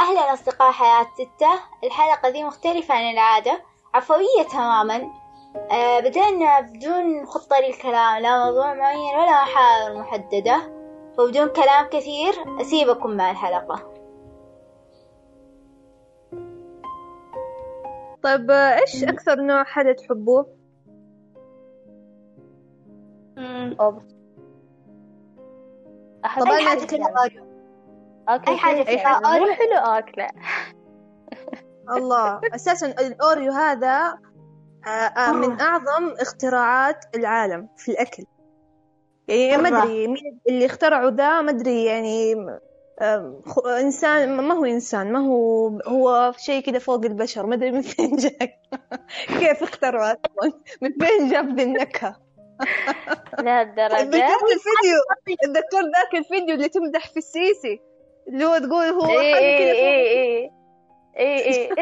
أهلا أصدقاء حياة ستة. الحلقة دي مختلفة عن العادة عفوية تماما. آه بدأنا بدون خطة للكلام لا موضوع معين ولا محاور محددة. وبدون كلام كثير أسيبكم مع الحلقة. طيب إيش أكثر نوع حلا تحبوه؟ أوبس طبعا أي حاجة فيها أوريو أوكي. أي حاجة فيها أوريو حلو أكله الله. أساسا الأوريو هذا آه، آه، من أعظم اختراعات العالم في الأكل. يعني ما أدري مين اللي اخترعوا ذا؟ ما أدري يعني آه، إنسان ما هو إنسان ما هو هو شيء كذا فوق البشر. ما أدري من فين جاك. كيف اخترعوا من فين جاب ذي النكهة؟ لهالدرجة. ذكرت الفيديو. اتذكرت ذاك الفيديو اللي تمدح في السيسي. اللي هو تقول هو إيه حاجة إيه كذا إيه إيه إيه إيه.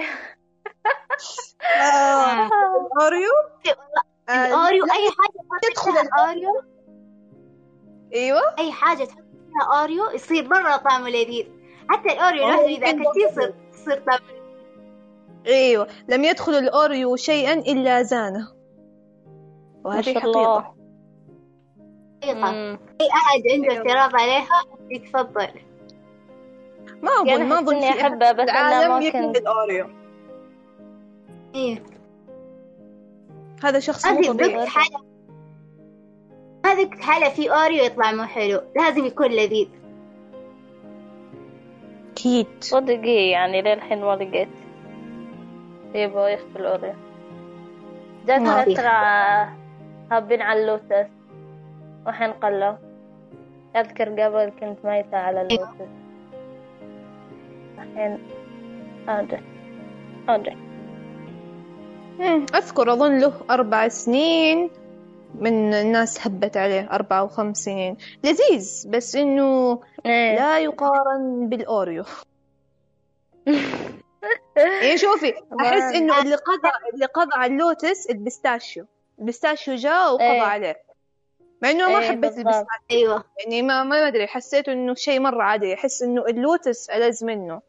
آه، آه، ال Oreo لا، أي حاجة تحط يدخل فيها ال Oreo. Oreo أيوه. أي حاجة تحط فيها Oreo يصير مرة طعمه لذيذ. حتى ال Oreo أوه، لوحده أكلتيه برضه. يصير يصير طعمه أيوه. لم يدخل ال Oreo شيئا إلا زانه. وهذه حقيقة. حقيقة. مم. أي أحد عنده أيوة. اعتراض عليها يتفضل. ما يعني اظن ما أحس أظن في في بس أنا العالم ممكن يكره ال Oreo إيه. هذا شخص ما مو طبيعي. ذقت حالة ما في Oreo يطلع مو حلو. لازم يكون لذيذ. أكيد. صدق إيه يعني للحين ما لقيت. يبغى يخفي ال Oreo. جات ما. فترة هابين على اللوتس. وحين قلوا أذكر قبل كنت ميتة على اللوتس. الحين أرجع مم، أذكر أظن له أربع سنين من الناس هبت عليه أربع أو خمس سنين. لذيذ بس إنه إيه. لا يقارن بال Oreo. يعني شوفي أحس إنه اللي قضى اللي قضى على ال Lotus ال pistachio. ال pistachio جاء وقضى إيه. عليه. مع إنه ما إيه، حبيت. ال pistachio. أيوة. يعني ما ما أدري حسيت إنه شيء مرة عادي أحس إنه اللوتس ألذ منه.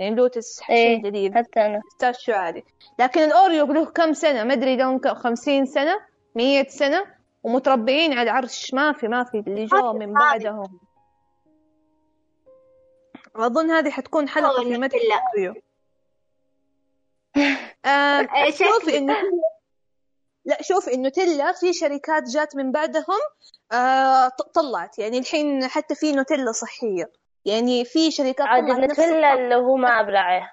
يعني اللوتس إيه. شيء جديد حتى أنا. ال pistachio عادي. لكن ال Oreo له كم سنة؟ ما أدري لهم كم- خمسين سنة؟ مية سنة؟ ومتربعين على العرش ما في ما في اللي جو من بعدهم. أظن هذه حتكون حلقة أوه، في مدح لا. الأوريو. آه شوفي شكلي. إنه لا شوفي إنه تيلا في شركات جات من بعدهم آه طلعت. يعني الحين حتى في نوتيلا صحية. يعني في شركات عاد الطعم. اللي هو ما أبلعه.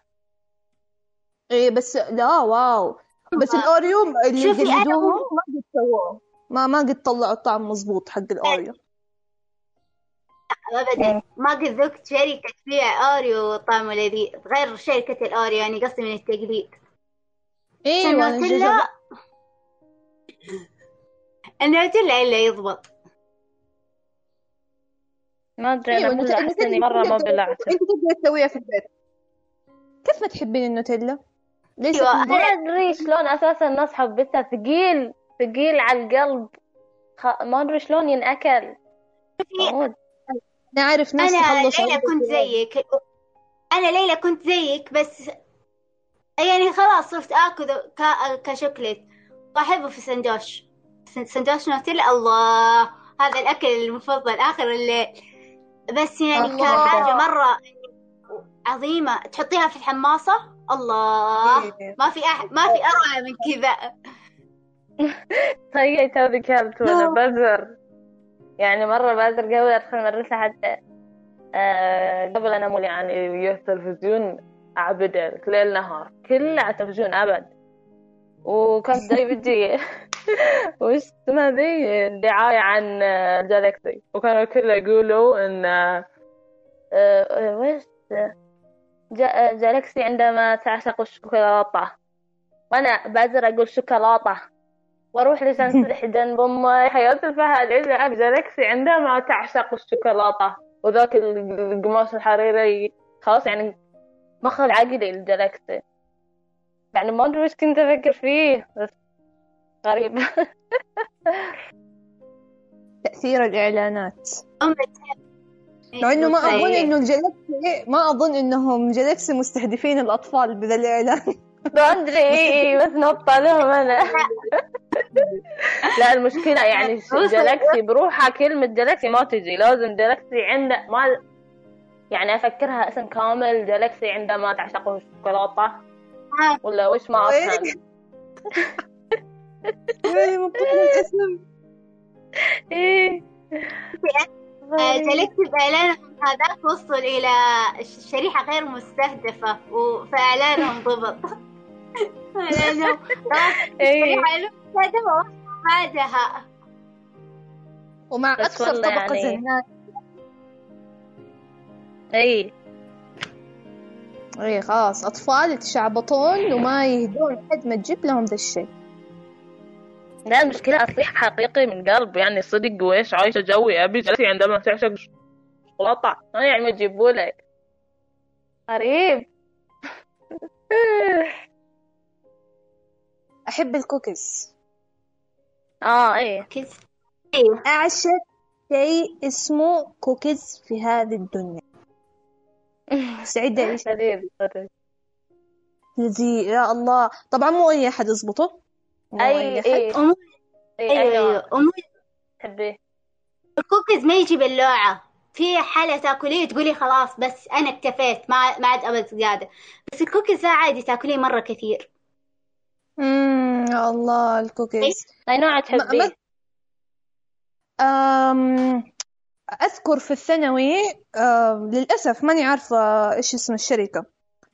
إيه بس لا واو. بس الأوريو اللي جلدوهم ما قد سووه. ما ما قد طلعوا الطعم مزبوط حق الأوريو. أبدا. إيه. ما قد ذقت شركة تبيع أوريو طعمه لذيذ. غير شركة الأوريو يعني قصدي من التقليد. إيوه النوتيلا. النوتيلا إلا يضبط. ما أدري أنا كل النوتيلا- مرة ما بلعته إنت تقدر تسويها في البيت. كيف ما تحبين النوتيلا؟ ليس أيوة، البيت؟ أدري شلون أساسا الناس حبتها. ثقيل ثقيل على القلب. خ... ما أدري شلون ينأكل. عود. أنا عارف ناس أنا ليلى كنت زيك. أنا ليلى كنت زيك بس يعني خلاص صرت آكل ك- كشوكليت. وأحبه في سندوش سن- سندوش نوتيلا الله هذا الأكل المفضل. آخر الليل. بس يعني الله. كان حاجة مرة عظيمة. تحطيها في الحماصة؟ الله. إيه. ما في أح... ما في أروع من كذا. تخيل توني كلت وأنا بزر. يعني مرة بزر قبل أدخل المدرسة حتى آه قبل أنا مولي يعني التلفزيون أعبد ليل نهار كله على التلفزيون أبد. وكانت داي بدي وش اسمها ذي دعاية عن جالكسي وكانوا كله يقولوا إن آه، آه، وش؟ جا- جالكسي عندما تعشق الشوكولاتة. وأنا بزر أقول شوكولاتة. وأروح لسانسرح جنب امي حياة الفهد إذا جالكسي عندما تعشق الشوكولاتة. وذاك القماش الحريري خلاص يعني مخرج عقلي الجالكسي يعني ما أدري وش كنت أفكر فيه بس غريب. تأثير الإعلانات. أم مع إنه ما أظن إيه. إنه الجلاكسي ما أظن إنهم جلاكسي مستهدفين الأطفال بذا الإعلان. ما أدري اي اي بس نقطة لهم أنا. لا المشكلة يعني جلاكسي بروحها كلمة جلاكسي ما تجي. لازم جلاكسي عنده ما يعني أفكرها اسم كامل جلاكسي عندما تعشقه الشوكولاتة. ولا وش ما افهم يعني من كثر الاسم؟ إيه. آه، جلست بإعلانهم هذاك وصل إلى ش- شريحة غير مستهدفة وفإعلانهم ضبط. إيه. مستهدفة بعدها ومع بس أكثر طبقة يعني- إيه. إي خلاص. أطفال يتشعبطون وما يهدون لحد ما تجيب لهم ذا الشيء. لا المشكلة أصيح حقيقي من قلب. يعني صدق وإيش عايشة جوي أبي جلسي عندما تعشق الشوكولاتة ما يعني تجيبوا لي غريب. أحب الكوكيز. آه إيه كيس أيوه أعشق شيء اسمه كوكيز في هذه الدنيا. سعيدة غريب لذيذ يا الله. طبعا مو أي أحد يزبطه أي إيه. أمو إيه أيوه أيوه أمو تحبيه؟ الكوكيز ما يجي باللوعة. في حالة تاكليه تقولي خلاص بس أنا اكتفيت. ما ما عاد أبد زيادة. بس الكوكيز ذا عادي تاكليه مرة كثير. امم يا الله الكوكيز. أي نوع ما- تحبيه؟ أم أذكر في الثانوي أم، للأسف ماني عارفة إيش اسم الشركة.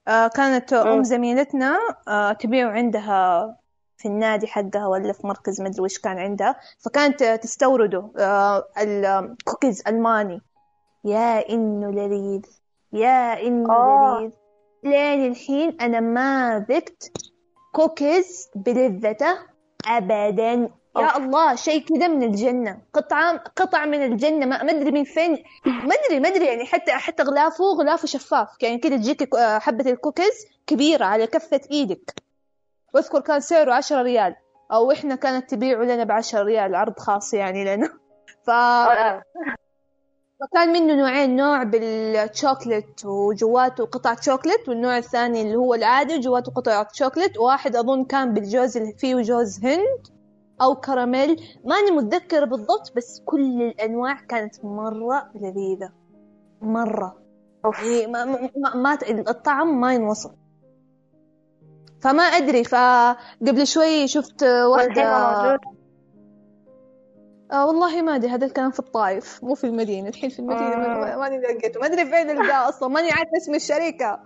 أه، كانت أم. زميلتنا أه، تبيع عندها في النادي حقها ولا في مركز مدري وش كان عندها. فكانت تستورده أه، الكوكيز ألماني. يا إنه لذيذ يا إنه آه. لذيذ. لين الحين أنا ما ذقت كوكيز بلذته أبدا. يا. الله شيء كذا من الجنة. قطعة قطع من الجنة ما أدري من فين. ما أدري ما أدري يعني حتى حتى غلافه غلافه شفاف. يعني كذا تجيك آه، حبة الكوكيز كبيرة على كفة إيدك. واذكر كان سعره عشرة ريال. أو إحنا كانت تبيعه لنا بعشرة ريال عرض خاص يعني لنا. ف... فكان منه نوعين نوع بالشوكلت وجواته قطعة شوكلت والنوع الثاني اللي هو العادي وجواته قطعة شوكلت واحد أظن كان بالجوز اللي فيه جوز هند. أو كراميل. ماني متذكرة بالضبط بس كل الأنواع كانت مرة لذيذة. مرة. أوف. يعني ما, ما, ما, الطعم ما ينوصف. فما أدري فقبل شوي شفت واحدة آه والله ما أدري هذا الكلام في الطايف مو في المدينة. الحين في المدينة ما- ما- ماني لقيته ما أدري فين القاه أصلا ماني عارفة اسم الشركة.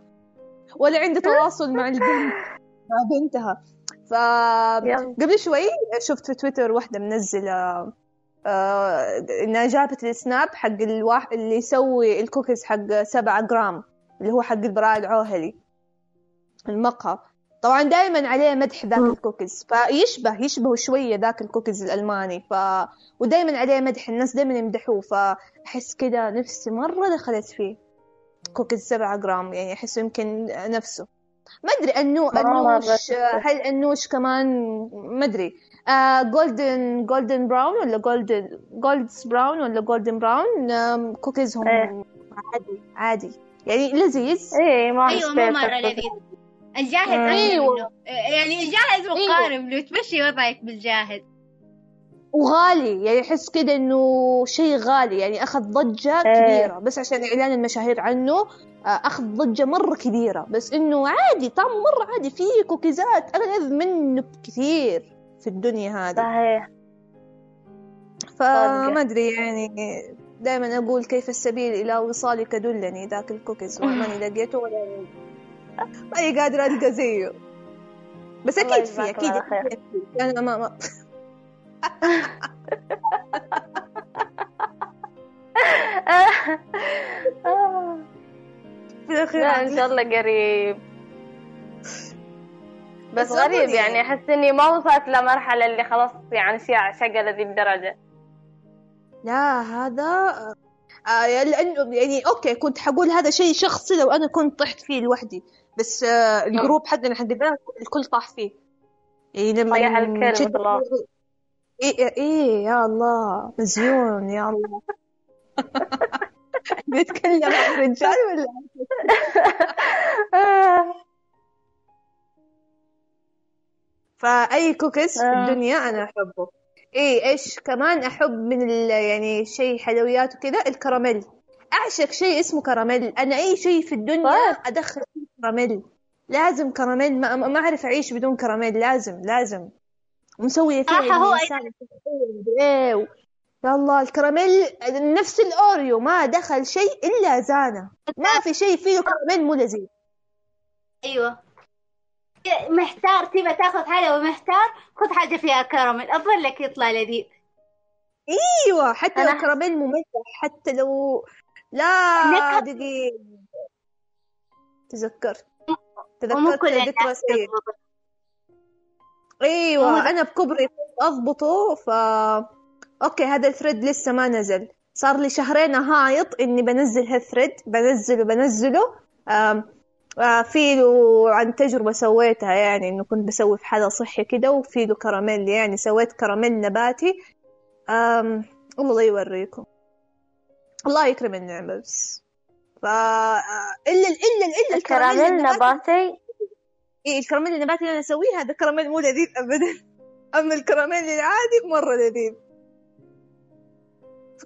ولا عندي تواصل مع البنت. مع بنتها. ف يلا. قبل شوي شفت في تويتر واحدة منزلة آه إنها جابت ال Snap حق الواحد اللي يسوي الكوكيز حق سبعة جرام اللي هو حق البراء العوهلي المقهى طبعا دائما عليه مدح ذاك. الكوكيز فيشبه يشبه شوية ذاك الكوكيز الألماني ف ودائما عليه مدح الناس دائما يمدحوه فأحس كذا نفسي مرة دخلت فيه كوكيز سبعة جرام يعني أحسه يمكن نفسه ما أدري انو ما أنوش شفته. هل أنوش كمان ما أدري آه جولدن جولدن براون ولا جولدن جولدز براون ولا جولدن براون آم، كوكيزهم إيه. عادي عادي يعني لذيذ إيه ما مو حسيت مرة أصلاً. لذيذ الجاهز. منه يعني الجاهز مقارب لو تمشي وضعك بالجاهز وغالي يعني احس كده إنه شيء غالي يعني أخذ ضجة إيه. كبيرة. بس عشان إعلان المشاهير عنه آه، أخذ ضجة مرة كبيرة. بس إنه عادي طعم مرة عادي فيه كوكيزات اغلى منه بكثير في الدنيا هذه. صحيح. فما أدري يعني دائما أقول كيف السبيل إلى وصالك دلني ذاك الكوكيز. ماني لقيته ولا ماني قادرة ألقى زيه. بس أكيد في أكيد. أكيد. أنا ما, لا إن شاء الله قريب. بس غريب يعني يعني- أحس إني ما وصلت لمرحلة اللي خلاص يعني شيء شقة لذي الدرجة. لا هذا آه لأنه يعني okay كنت حقول هذا شيء شخصي لو أنا كنت طحت فيه لوحدي. بس آه ال group حقنا حق الكل طاح فيه. يعني لما طيح الكل مثل الله. إيه إيه يا الله. مزيون يا الله. بيتكلم عن رجال ولا فأي كوكيز في آه. الدنيا أنا أحبه. إيه إيش كمان أحب من ال يعني شيء حلويات وكذا؟ الكراميل. أعشق شيء اسمه كراميل. أنا أي شيء في الدنيا. أدخل فيه كراميل. لازم كراميل. ما, ما أعرف أعيش بدون كراميل. لازم لازم. مسوية فيها صراحة هو يا الله الكراميل نفس الأوريو ما دخل شيء إلا زانة. ما في شيء فيه كراميل مو لذيذ. أيوه. محتار تبى تاخذ حاجة ومحتار خذ حاجة فيها كراميل. أظن لك يطلع لذيذ. إيوه حتى لو كراميل مملح حتى لو لا. دقيقة. تذكرت تذكرت ذكرى تضبط. إيوه أنا بكبري أضبطه ف okay هذا ال thread لسه ما نزل. صار لي شهرين هايط إني بنزل هال thread بنزله بنزله. آه في له عن تجربة سويتها يعني إنه كنت بسوي في حالة صحي كده وفي له كراميل يعني سويت كراميل نباتي. الله يوريكم. الله يكرم النعمة بس. ف آه، إلا إلا إلا كراميل النباتي. نباتي؟ إيه الكراميل النباتي اللي أنا أسويه هذا كراميل مو لذيذ أبدا. أما الكراميل العادي مرة لذيذ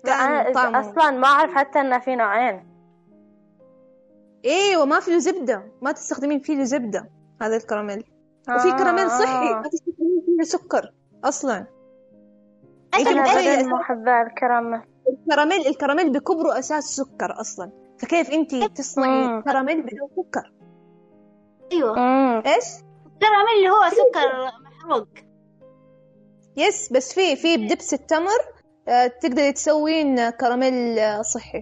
كان أنا طعمه. أصلا ما أعرف حتى إنه في نوعين. إيه وما فيه زبدة. ما تستخدمين فيه زبدة هذا الكراميل. وفي كراميل صحي آه. ما تستخدمين فيه سكر جدا أساس محبة الكراميل. الكراميل الكراميل بكبره أساس سكر أصلا. فكيف أنت تصنعي. كراميل بدون سكر؟ أمم. إيش؟ الكراميل اللي هو سكر محروق. yes بس في في بدبس التمر آه، تقدري تسوين كراميل آه، صحي.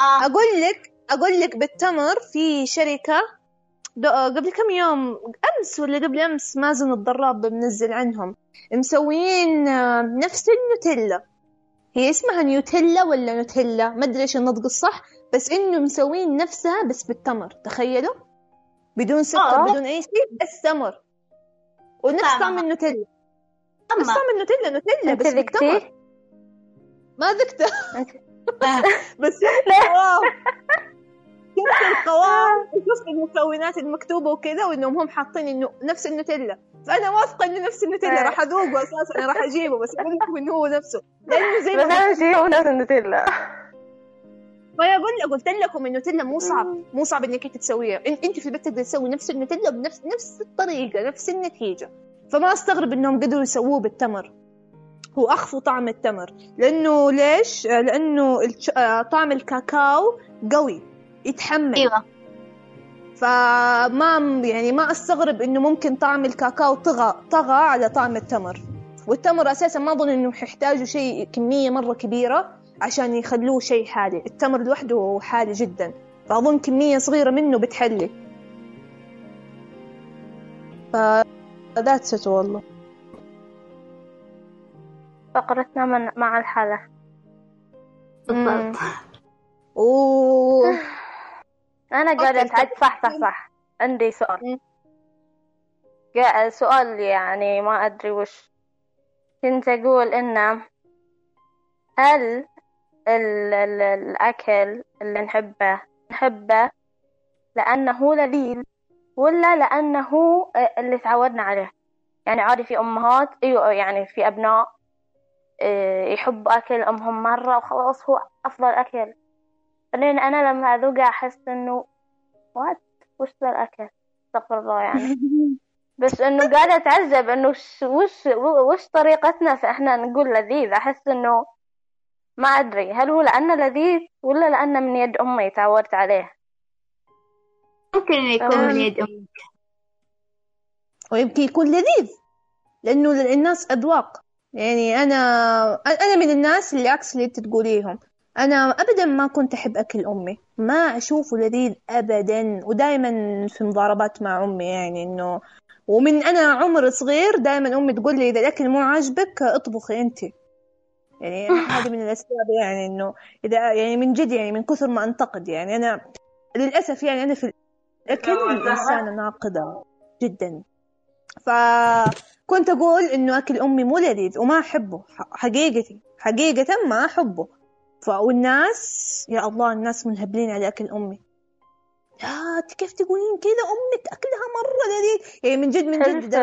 آه. أقول لك أقول لك بالتمر في شركة دو- قبل كم يوم أمس ولا قبل أمس مازن الضراب بنزل عنهم. مسويين آه، نفس النوتيلا. هي اسمها نيوتيلا ولا نوتيلا؟ ما أدري إيش النطق الصح بس إنه مسوين نفسها بس بالتمر تخيلوا. بدون سكر آه. بدون أي شيء بس تمر ونفس. طعم النوتيلا نفس طعم النوتيلا نوتيلا بس بالتمر؟ ما ذقته أنت- بس القوام شفت القوام وشفت المكونات المكتوبة وكذا وإنهم هم حاطين إنه نفس النوتيلا. فأنا واثقة إنه نفس النوتيلا. راح أذوقه أساسا. أنا راح أجيبه بس أقول لكم إنه هو نفسه. لأنه زي بس ما أنا شيء هو نفس النوتيلا. أقول لك قلت لكم النوتيلا مو صعب مو صعب إنك أنت تسويها. أنت في البيت تقدر تسوي نفس النوتيلا بنفس نفس الطريقة نفس النتيجة. فما أستغرب إنهم قدروا يسووه بالتمر. هو اخفوا طعم التمر. لأنه ليش؟ آه، لأنه آه، طعم الكاكاو قوي يتحمل. أيوة. فما يعني ما أستغرب إنه ممكن طعم الكاكاو طغى طغى على طعم التمر. والتمر أساسا ما أظن انهم يحتاجوا شيء كمية مرة كبيرة. عشان يخلوه شيء حالي التمر لوحده حالي جدا. فأظن كمية صغيرة منه بتحلي. ف that's it والله. فقرتنا من مع الحالة. بالضبط. أوه. أنا قاعدة okay، أتعد. صح صح صح. عندي سؤال. سؤال يعني ما أدري وش. كنت أقول إنه هل ال ال الأكل اللي نحبه. نحبه لأنه لذيذ ولا لأنه اللي تعودنا عليه. يعني عادي في أمهات أيوة يعني في أبناء إيه، يحبوا أكل أمهم مرة وخلاص هو أفضل أكل. بعدين أنا لما أذوقه أحس إنه وات وش ذا الأكل؟ استغفر الله يعني. بس إنه قاعدة أتعجب إنه وش وش وش طريقتنا فإحنا نقول لذيذ. أحس إنه ما أدري. هل هو لأنه لذيذ ولا لأنه من يد أمي تعودت عليه؟ ممكن يكون. من يد أمك ويمكن يكون لذيذ لأنه الناس أذواق. يعني أنا أنا من الناس اللي عكس اللي أنت تقوليهم. أنا أبدا ما كنت أحب أكل أمي. ما أشوفه لذيذ أبدا ودائما في مضاربات مع أمي يعني إنه ومن أنا عمر صغير دائما أمي تقول لي إذا الأكل مو عاجبك أطبخي أنت. يعني هذه من الأسباب يعني إنه إذا يعني من جد يعني من كثر ما أنتقد يعني أنا للأسف يعني أنا في الأكل إنسانة ناقدة جدا. فكنت أقول إنه أكل أمي مو لذيذ وما أحبه حقيقتي حقيقة ما أحبه. والناس يا الله الناس منهبلين على أكل أمي. لا كيف تقولين كذا؟ أمك أكلها مرة لذيذ. يعني من جد من جد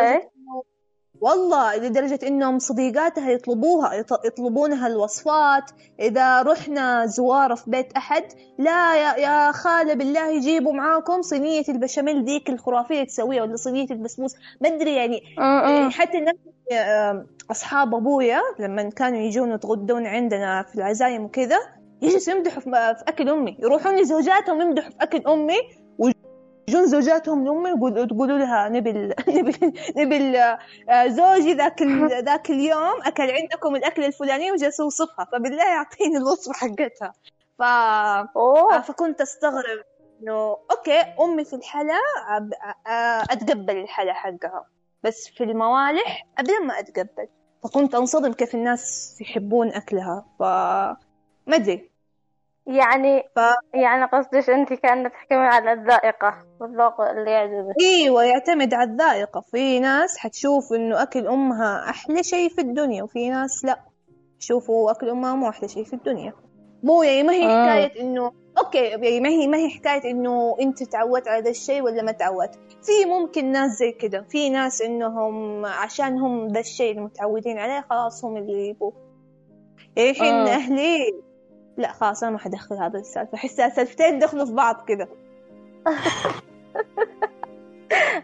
والله لدرجة إنهم صديقاتها يطلبوها يطلبونها الوصفات. إذا رحنا زوارة في بيت أحد لا يا, يا خالة بالله يجيبوا معاكم صينية البشاميل ذيك الخرافية تسويها ولا صينية البسبوس. ما أدري يعني حتى الناس أصحاب أبويا لما كانوا يجون يتغدون عندنا في العزايم وكذا يجلسوا يمدحوا في أكل أمي يروحون لزوجاتهم يمدحوا في أكل أمي. يجون زوجاتهم لأمي يقولوا لها نبي نبي نبي آه، زوجي ذاك ذاك اليوم أكل عندكم الأكل الفلاني وجلس يوصفها فبالله يعطيني الوصفة حقتها. ف... أوه. فكنت أستغرب إنه أوكي أمي في الحلا أتقبل الحلا حقها بس في الموالح أبدا ما أتقبل. فكنت أنصدم كيف الناس يحبون أكلها ف ما أدري. يعني ف... يعني قصدك أنت كانت تحكمي على الذائقة والذوق اللي يعجبك. إيوه يعتمد على الذائقة. في ناس حتشوف إنه أكل أمها أحلى شيء في الدنيا وفي ناس لا. يشوفوا أكل أمها مو أحلى شيء في الدنيا. مو يعني ما هي آه. حكاية إنه okay يعني ما هي ما هي حكاية إنه أنت تعودت على ذا الشيء ولا ما تعودت. في ممكن ناس زي كذا في ناس إنهم عشان هم ذا الشيء المتعودين عليه خلاص هم اللي يبوه. يعني الحين آه. أهلي لا خلاص أنا ما حدخل هذا السالفة. احسها سالفتين دخلوا في بعض كذا.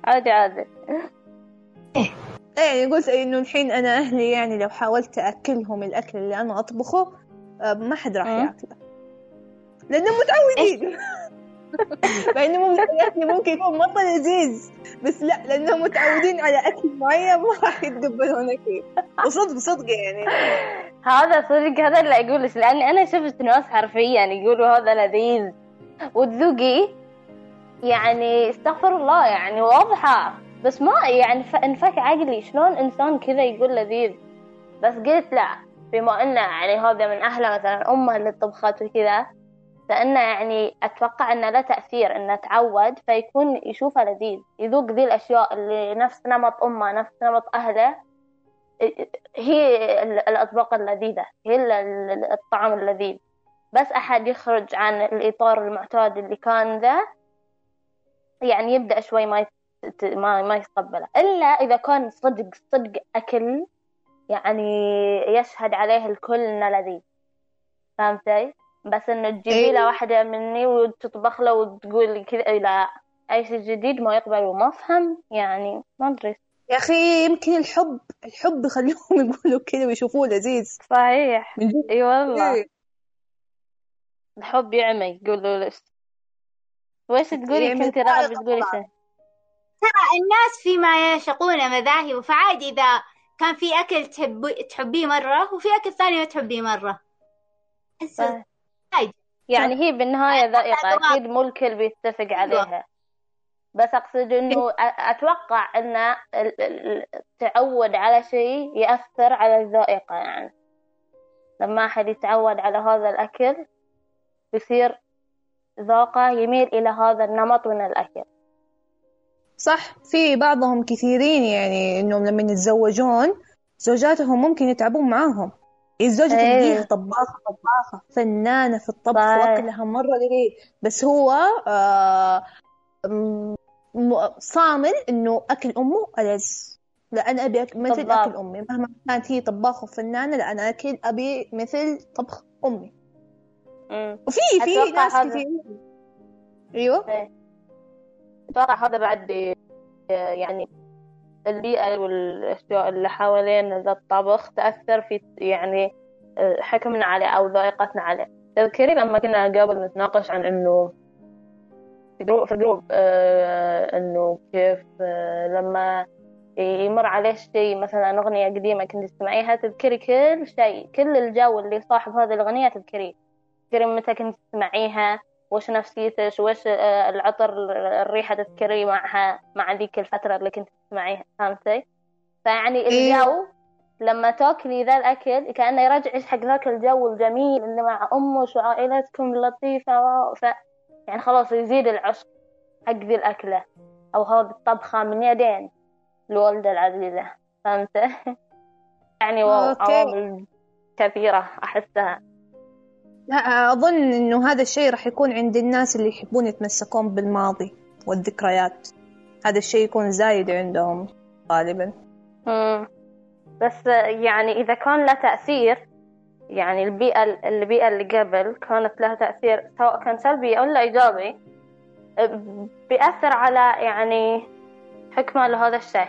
عادي عادي. إيه يعني قلت إنه الحين أنا أهلي يعني لو حاولت أكلهم الأكل اللي أنا أطبخه آه، ما حد راح ياكله. لانهم متعودين. مع إنه ممكن ممكن يكون مرة لذيذ. بس لا لأنهم متعودين على أكل معين ما راح يتقبلونه فيه وصدق صدق يعني. هذا صدق هذا اللي أقوله. لأني أنا شفت ناس حرفيا يقولوا هذا لذيذ. وتذوقي؟ يعني استغفر الله يعني واضحة. بس ما يعني انفك عقلي شلون إنسان كذا يقول لذيذ؟ بس قلت لا بما انه يعني هذا من اهله مثلا امه اللي طبخت وكذا. فإنه يعني أتوقع أنه له تأثير أنه تعود فيكون يشوفه لذيذ يذوق ذي الأشياء اللي نفس نمط أمه نفس نمط أهله هي الأطباق اللذيذة هي الطعام اللذيذ. بس أحد يخرج عن الإطار المعتاد اللي كان ذا يعني يبدأ شوي ما ما ما يتقبله إلا إذا كان صدق صدق أكل يعني يشهد عليه الكل إنه لذيذ. فهمتي؟ بس انه تجيبي له إيه. واحدة مني وتطبخ له وتقول كذا لا أي شيء جديد ما يقبل وما أفهم يعني ما أدري. يا أخي يمكن الحب الحب يخليهم يقولوا كذا ويشوفوه لذيذ. صحيح. إي والله. إيه. الحب يعمى يقولوا ليش ويش تقولي كنت رغب تقولي شيء؟ ترى الناس فيما يعشقون مذاهب فعادي إذا كان في أكل تحبيه مرة وفي أكل ثاني ما تحبيه يعني هي بالنهاية ذائقة أكيد مو الكل بيتفق عليها. بس أقصد إنه أتوقع إن التعود على شيء يأثر على الذائقة يعني. لما أحد يتعود على هذا الأكل يصير ذوقه يميل إلى هذا النمط من الأكل. صح في بعضهم كثيرين يعني إنهم لما يتزوجون زوجاتهم ممكن يتعبون معاهم. الزوجة إيه. تلاقيها طباخة طباخة فنانة في الطبخ وأكلها مرة لذيذ بس هو آه صامل إنه أكل أمه ألذ لا أنا أبي أكل مثل طباخ. أكل أمي مهما كانت هي طباخة وفنانة لا أنا أكل أبي مثل طبخ أمي مم. وفي في ناس كثير أيوه إيه. أتوقع هذا بعد يعني البيئة والأشياء اللي حوالين ذا الطبخ تأثر في يعني آه، حكمنا عليه أو ذائقتنا عليه. تذكري لما كنا قبل نتناقش عن إنه في group في group آه إنه كيف آه لما يمر عليه شيء مثلا أغنية قديمة كنت تسمعيها تذكري كل شيء كل الجو اللي صاحب هذه الأغنية تذكريه. تذكري متى كنت تسمعيها؟ وش نفسيتك وش آه، العطر الريحة تذكري معها مع ذيك الفترة اللي كنت تسمعيها فهمتي؟ فيعني إيه. الجو لما تاكلي ذا الأكل كأنه يرجعك حق ذاك الجو الجميل اللي مع أمك وعائلتكم اللطيفة ف... يعني خلاص يزيد العشق حق ذي الأكلة. أو هذه الطبخة من يدين الوالدة العزيزة فهمت يعني عوامل كثيرة أحسها. لا أظن إنه هذا الشيء راح يكون عند الناس اللي يحبون يتمسكون بالماضي والذكريات. هذا الشيء يكون زايد عندهم غالبا. مم. بس يعني إذا كان له تأثير يعني البيئة البيئة اللي قبل كانت لها تأثير سواء كان سلبي أو لا إيجابي بيأثر على يعني حكمه لهذا الشيء.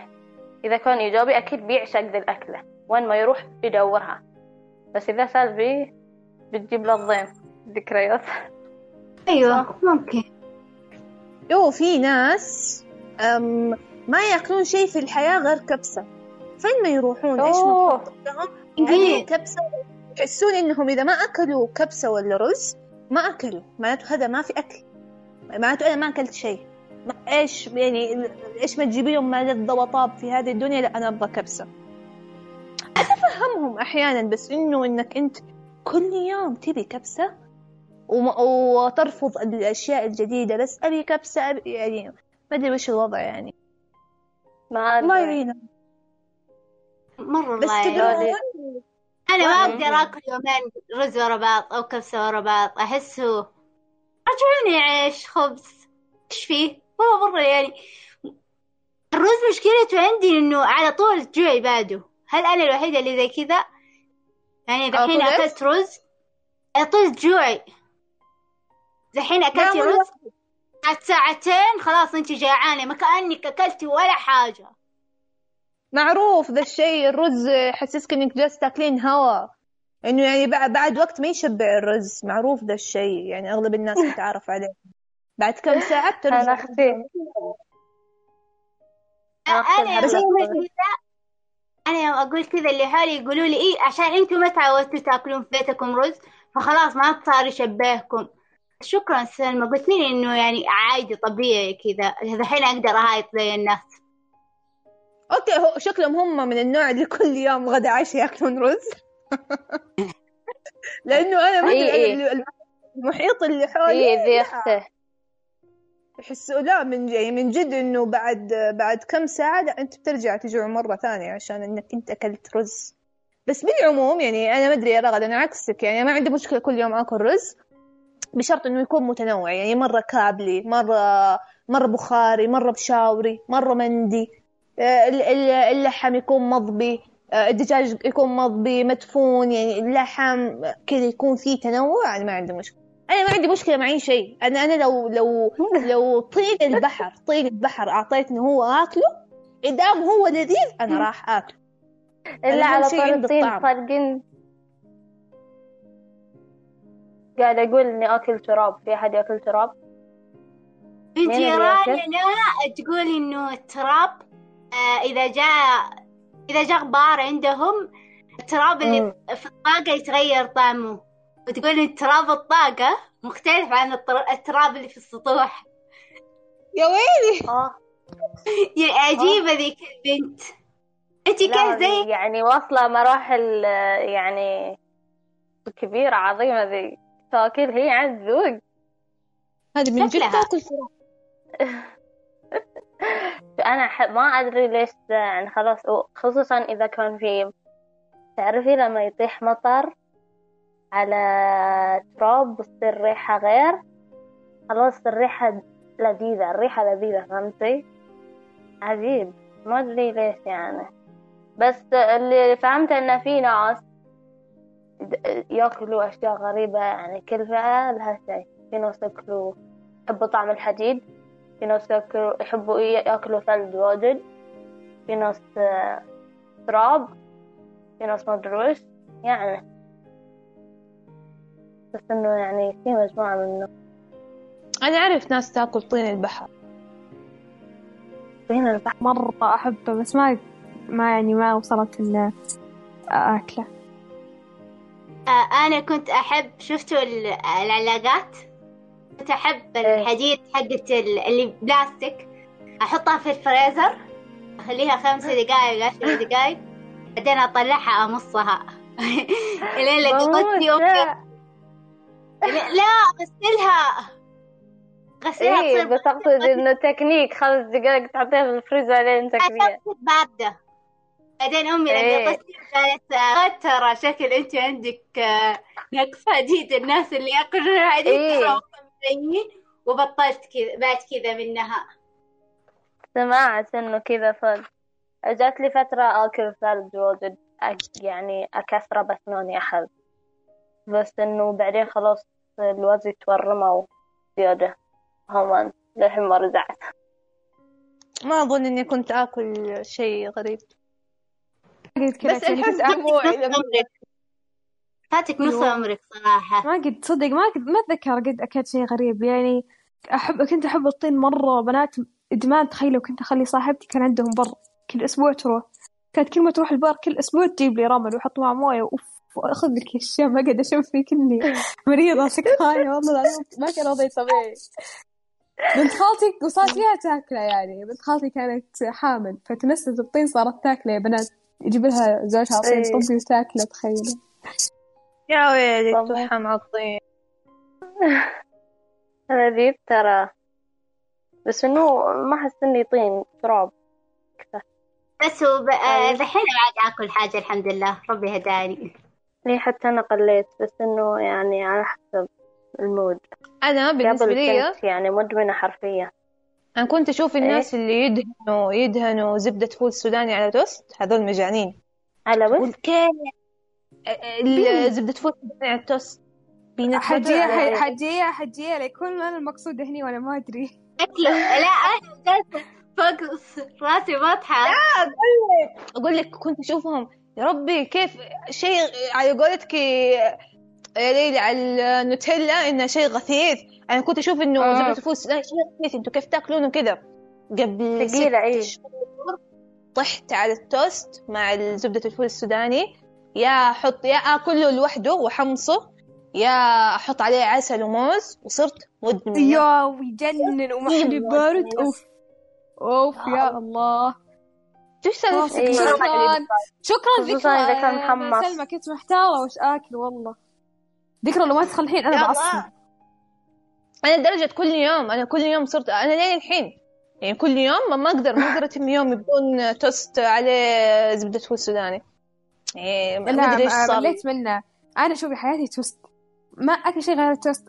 إذا كان إيجابي أكيد بيعشق ذي الأكلة وين ما يروح بيدورها. بس إذا سلبي بتجيب له الضيم ذكريات أيوة ممكن. يو في ناس أم ما يأكلون شيء في الحياة غير كبسة. فين ما يروحون إيش. ما يعني كبسة يحسون إنهم إذا ما أكلوا كبسة ولا رز ما أكلوا. معناته هذا ما في أكل. معناته أنا ما أكلت شيء. ما إيش يعني إيش ما تجيبي لهم مال وطاب في هذه الدنيا؟ لا أنا أبغى كبسة. أتفهمهم أحيانا بس إنه إنك أنت كل يوم تبي كبسة وم- وترفض الأشياء الجديدة بس أبي كبسة أبي يعني ما أدري وش الوضع يعني ما الله أدري يعينك مرة بس الله. أنا ما. أقدر آكل يومين رز ورا بعض أو كبسة ورا بعض أحسه رجعوني عيش خبز إيش فيه؟ هو مرة يعني الرز مشكلته عندي إنه على طول جوعي بعده هل أنا الوحيدة اللي زي كذا؟ يعني دحين إيش؟ أكلت رز طول جوعي. دحين أكلتي لا، رز بعد ساعتين خلاص أنت جيعانة ما كأنك أكلتي ولا حاجة. معروف ذا الشيء الرز يحسسك إنك جالس تاكلين هوا. إنه يعني بع- بعد وقت ما يشبع الرز معروف ذا الشيء يعني أغلب الناس تتعرف عليه. بعد كم ساعة أنا ترجع أختي أنا أختي يوم هذا كذا أنا يوم أقول كذا اللي حولي يقولوا لي إيه عشان أنتم ما تعودتوا تأكلون في بيتكم رز فخلاص ما صار يشبهكم شكرا سلمى قلت لي إنه يعني عادي طبيعي كذا الحين أقدر أهايط زي الناس okay هو شكلهم هم من النوع اللي كل يوم غدا عشاء يأكلون رز لأنه أنا ما إيه ادري إيه. أنا اللي- المحيط اللي حولي إيه ذي لا. يحسوا لا من يعني من جد إنه بعد بعد كم ساعة لا أنت بترجع تجوع مرة ثانية عشان إنك أنت أكلت رز. بس بالعموم يعني أنا ما أدري يا رغد أنا عكسك يعني ما عندي مشكلة كل يوم آكل رز بشرط إنه يكون متنوع يعني مرة كابلي مرة مرة بخاري مرة بشاوري مرة مندي آه، ال- ال- اللحم يكون مضبي آه، الدجاج يكون مضبي مدفون يعني اللحم كذا يكون فيه تنوع أنا ما عندي مشكلة. أنا ما عندي مشكلة مع أي شيء. أنا أنا لو لو لو طين البحر طين البحر اعطيتني هو آكله ادام هو لذيذ أنا راح آكله. أهم على عندي الطين قاعد أقول إني آكل تراب. في أحد يأكل تراب؟ اللي جيراننا يأكل؟ تقول إنه التراب آه إذا جاء إذا جاء غبار عندهم التراب اللي. في الطاقة يتغير طعمه. وتقول إن تراب الطاقة؟ مختلف عن التر- التراب اللي في السطوح. يا ويلي. آه. يا عجيبة ذيك البنت. لا كيف زي يعني واصلة مراحل يعني كبيرة عظيمة ذي. تاكل هي عن ذوق؟ هذه من جد. تاكل تراب أنا ح- ما أدري ليش يعني خلاص خصوصا إذا كان في تعرفي لما يطيح مطر على تراب وتصير ريحة غير. خلاص الريحة لذيذة الريحة لذيذة فهمتي؟ عجيب. ما أدري ليش يعني. بس اللي فهمته إن في ناس يأكلوا أشياء غريبة يعني كل فئة لها شيء. في ناس يأكلوا يحبوا طعم الحديد. في ناس يأكلوا يحبوا يأكلوا ثلج واجد. في ناس تراب. في ناس ما يعني بس إنه يعني في مجموعة منه. أنا أعرف ناس تأكل طين البحر. فين البحر. مرة أحبه بس ما ما يعني ما وصلت إن أكله آه أنا كنت أحب شفتوا ال- العلاقات؟ كنت أحب الحديد حقت ال- اللي بلاستيك. أحطها في الفريزر أخليها خمس دقايق عشر دقايق بعدين أطلعها أمصها. إلين لقيت يوم لا أغسلها غسلها. إيه بس أقصد إنه تكنيك خمس دقائق تحطيها في الفريزر لين تكنيك. باردة بعدين أمي لما إيه. قصتي قالت آه، ترى شكل أنت عندك آه، نقص حديد الناس اللي ياكلون حديد إيه. وبطلت كذا بعد كذا منها. سمعت إنه كذا صدق جات لي فترة أكل ثلج وأجد يعني اكثره بسناني اخذ بس إنه بعدين خلاص الوزن تورموا زيادة هم للحين ما رجعت ما أظن إني كنت آكل شيء غريب. بس نص لما عمرك فاتك نص أيوة. عمرك صراحة. ما قد تصدق ما قد ما أتذكر قد أكلت شيء غريب. يعني أحب كنت أحب الطين مرة بنات إدمان تخيلوا كنت أخلي صاحبتي كان عندهم بر كل أسبوع تروح. كانت كل ما تروح البر كل أسبوع تجيب لي رمل وأحط معه موية وأوف وأخذ لك أشياء ما قد أشوف في كني مريضة سكراية والله العظيم ما كان وضعي طبيعي. بنت خالتي وصارت فيها تاكلة يعني. بنت خالتي كانت حامل. فتنست الطين صارت تاكلة. يا بنات يجيب لها زوجها طين. صبي وتاكله تخيلوا يا ويلي. تفحى مع الطين لذيذ ترى. بس إنه ما أحس إني طين تراب. بس هو ب- آه،. دحين قاعد آكل حاجة الحمد لله. ربي هداني. لي حتى أنا قليت بس إنه يعني على حسب المود. أنا بالنسبة لي كنت يعني مدمنة حرفيا. أنا كنت أشوف الناس اللي يدهنوا يدهنوا زبدة فول سوداني على توست هذول مجانين. على أقول وش كيف ال- زبدة فول سوداني على التوست بينات حجية حجية حجية ليكون أنا المقصود هني وأنا ما أدري. لا أنا جالسة فوق راسي بضحك أقول لك كنت أشوفهم يا ربي كيف شيء على قولتك يا ليلى على النوتيلا إنه شيء غثيث. أنا كنت أشوف إنه آه. زبدة الفول السوداني شيء غثيث. أنتوا كيف تأكلونه كذا قبل إيه. شهور طحت على التوست مع زبدة الفول السوداني. يا أحط يا آكله لوحده وحمصه. يا أحط عليه عسل وموز وصرت مدمنة. يا ويجنن ومحلي بارد. أوف. أوف يا الله. إيش سالفتك؟ إيه. شكرا. شكرا. ذكرى. إذا كان محمص. سلمى كنت محتارة وش آكل والله. ذكرى لو ما تدخل الحين؟ أنا يا بعصب الله. أنا لدرجة كل يوم أنا كل يوم صرت أنا لين الحين. يعني كل يوم ما- ما أقدر ما أقدر أتم يوم بدون توست عليه زبدة فول سوداني. يعني ما إيش ما- صار. مليت منه. أنا شوفي حياتي توست. ما أكل شيء غير التوست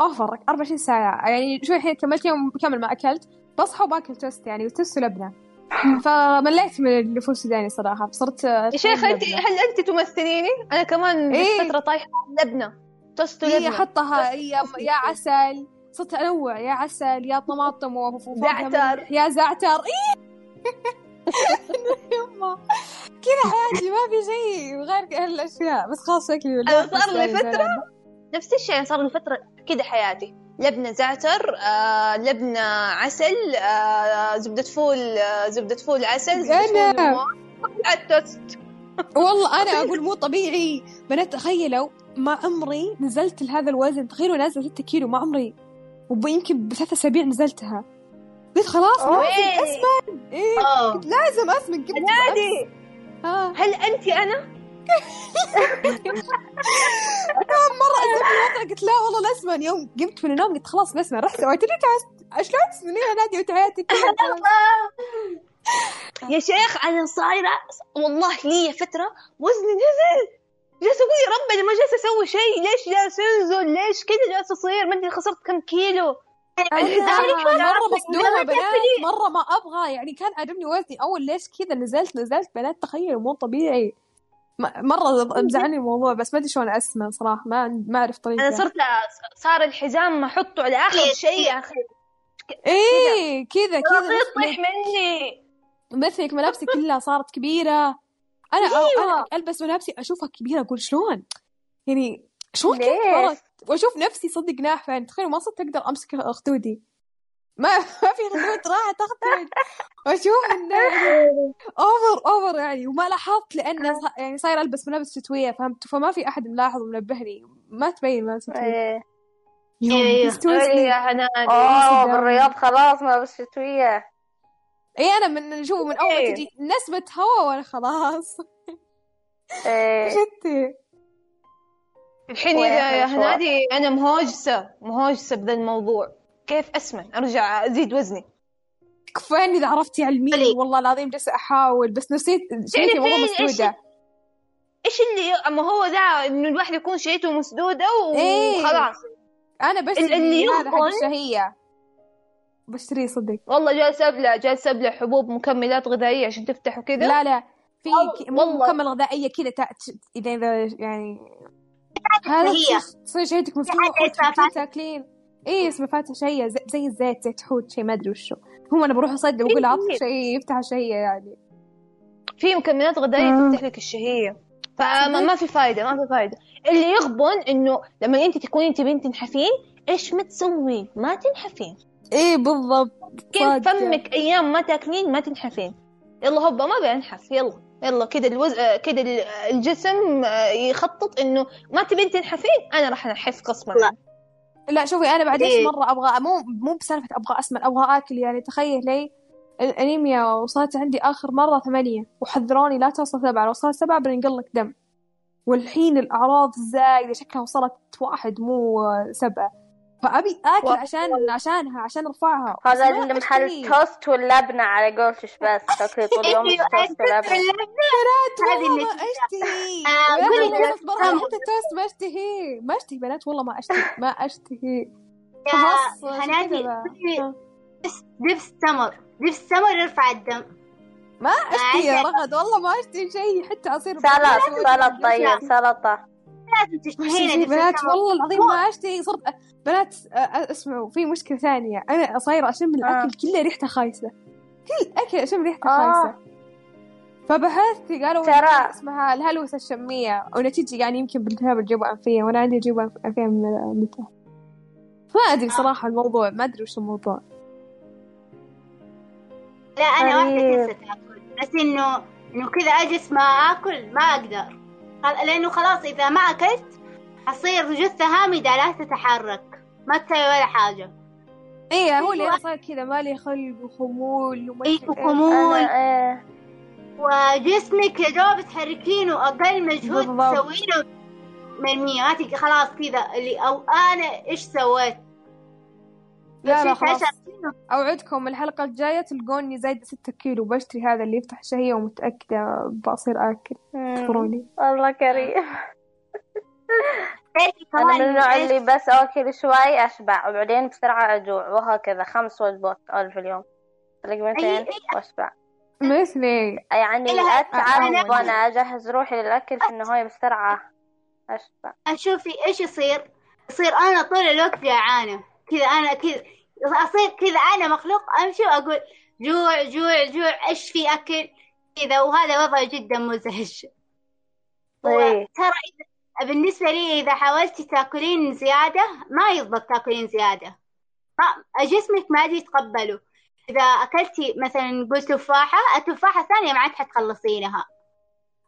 over 24 ساعة. يعني شوي الحين كملت يوم كامل ما أكلت بصحى وباكل توست يعني وتوست ولبنة. فمليت من الفول السوداني صراحة. فصرت يا شيخ أنت لبنة. هل أنت تمثليني؟ أنا كمان إيه. فترة طايحة. لبنة توست هي ولبنة حطها. يا يا عسل. صرت أنوع. يا عسل يا طماطم. زعتر. يا زعتر. إيه! يما. كذا حياتي ما في شيء غير هالأشياء. بس خلاص شكلي صار لي فترة. نفس الشيء صار لي فترة كذا حياتي. لبنة زعتر آه، لبنة عسل آه، زبدة فول آه، زبدة فول عسل زبدة أنا. فول على التوست والله أنا أقول مو طبيعي. بنات تخيلوا ما عمري نزلت لهذا الوزن. تخيلوا نازلة 6 كيلو ما عمري. ويمكن بثلاث أسابيع نزلتها. قلت خلاص لازم أسمن. أوه. لازم أسمن. نادي ها هل أنت أنا؟ مرة عجبني الوضع قلت لا والله لا اسمن يوم قمت من النوم قلت خلاص بسمن رحت سويت رجعت شلون تسمنين يا نادي كلها. يا شيخ أنا صايرة. والله لي فترة وزني نزل. جالسة أقول يا رب أنا ما جالسة أسوي شيء. ليش جالسة أنزل؟ ليش كذا جالسة أصير؟ ما أدري خسرت كم كيلو. مصدومة ما بنات. مرة ما أبغى. يعني كان عاجبني وزني. أول ليش كذا نزلت نزلت بنات تخيلوا مو طبيعي. م- مرة مزعلني الموضوع بس ما أدري شلون أسمن صراحة. ما ما أعرف طريقة. أنا صرت صار الحزام ما أحطه على آخر إيه. شيء. يا إيه كذا. كذا يطيح مني. مثلك ملابسي كلها صارت كبيرة. أنا أو أيوة. أنا ألبس ملابسي أشوفها كبيرة أقول شلون؟ يعني شلون كيف وأشوف نفسي صدق ناحفة يعني تخيل ما صرت أقدر أمسك خدودي ما ما في خدود راحت أخدود وأشوف إنه يعني أوفر أوفر يعني وما لاحظت لأن ص- يعني صاير ألبس ملابس شتوية فهمت؟ فما في أحد ملاحظ ومنبهني. ما تبين ملابس شتوية إيه. يوم أيوة. قست وزني إيه يا هنادي أوه بالرياض خلاص ما بس شتوية. اي أنا من شوف من أول ما إيه. تجي نسبة هوا وأنا خلاص. إيه. شتي. الحين وين يا يا المشوار؟ هنادي أنا مهوجسة مهوجسة بذا الموضوع. كيف أسمن أرجع أزيد وزني كفاية إذا عرفتي قولي. والله العظيم جالسة أحاول بس نسيت شيتي إيش- مسدودة إيش اللي أما هو ذا إنه الواحد يكون شهيته مسدودة إيه. وخلاص أنا بشتري اللي هذا حق الشهية بشتريه صدق والله جالس أبلع جالس أبلع حبوب مكملات غذائية عشان تفتح وكذا لا لا في والله- والله. مكمل غذائية كذا إذا إذا يعني هذا هي. تصير- شهيتك فاتح. تاكلين إيه اسمه فاتح شهية زي, زي الزيت زيت حوت شيء ما أدري وشو. هو أنا بروح أصيد وأقول عطف إيه. شيء يفتح الشهية يعني. في مكملات غذائيه آه. تفتح لك الشهية. فما ما في فايدة ما في فايدة. اللي يغبن إنه لما أنت تكونين تبين تنحفين إيش ما تسوي ما تنحفين. إيه بالضبط. كيف. فمك أيام ما تاكلين ما تنحفين. يلا هوبا ما بنحف يلا. يلا كده الوز... آه، كده ال- الجسم آه، يخطط إنه ما تبين تنحفين أنا راح أنحف غصبا لا. شوفي أنا بعد إيش. مرة أبغى مو مو بسالفة أبغى اسمن أبغى آكل يعني تخيلي الأنيميا وصلت عندي آخر مرة ثمانية وحذروني لا توصل سبعة لو وصلت سبعة بننقل لك دم والحين الأعراض زايدة شكلها وصلت واحد مو سبعة فأبي آكل. عشان عشانها عشان ارفعها هذا اللي محل أشتهي. التوست واللبنة على قولتش بس. تاكلي طول اليوم توست ولبنة بنات هذه والله ما. أشتهي. آه،. حتى التوست ما أشتهي. ما أشتهي بنات والله ما أشتهي. ما أشتهي. هنادي دبس تمر دبس تمر يرفع الدم. ما أشتهي يا عادي. رغد والله ما أشتهي شيء. حتى عصير سلطة سلطة طيب سلطة. لازم تشتهين دبس بنات والله العظيم ما اشتهي صرت بنات اسمعوا في مشكلة ثانية. أنا صايرة أشم الأكل كله ريحته خايسة. كل أكل أشم ريحته آه. خايسة. فبحثت قالوا ترى. اسمها الهلوسة الشمية. ونتيجة يعني يمكن بالتهاب الجوبة الأنفية وأنا عندي جوبة أنفية من متى ما أدري صراحة الموضوع ما أدري وش الموضوع. لا أنا غريب. تنسى تاكل بس إنه إنه كذا أجلس ما آكل ما أقدر. لأنه خلاص إذا ما أكلت حصير جثة هامدة لا تتحرك ما تسوي ولا حاجة. إيه هو اللي أنا صاير كذا مالي خلق وخمول وما أي إيه. خمول. أنا إيه. وجسمك يا دوب تحركينه أقل مجهود. تسوينه من مية ما تلقى خلاص كذا اللي أو أنا إيش سويت؟ لا لا خلاص. أوعدكم الحلقة الجاية تلقوني زايدة ستة كيلو. بشتري هذا اللي يفتح شهية ومتأكدة بصير آكل. اذكروني. الله كريم. أنا كمان من النوع؟ اللي بس أكل شوي أشبع. وبعدين بسرعة أجوع. وهكذا خمس وجبات في اليوم. لقمتين وأشبع. مثلي يعني أنا- وأنا أجهز روحي للأكل في النهاية بسرعة. أشبع. شوفي إيش يصير. يصير أنا طول الوقت جعانة. كذا أنا كذا أصير كذا أنا مخلوق أمشي وأقول جوع جوع جوع إيش في أكل؟ كذا وهذا وضع جدا مزعج. إيه. ترى إذا- بالنسبة لي إذا حاولتي تاكلين زيادة ما يضبط تاكلين زيادة. ما جسمك ما عاد يتقبله. إذا أكلتي مثلا نقول تفاحة التفاحة الثانية ما عاد حتخلصينها.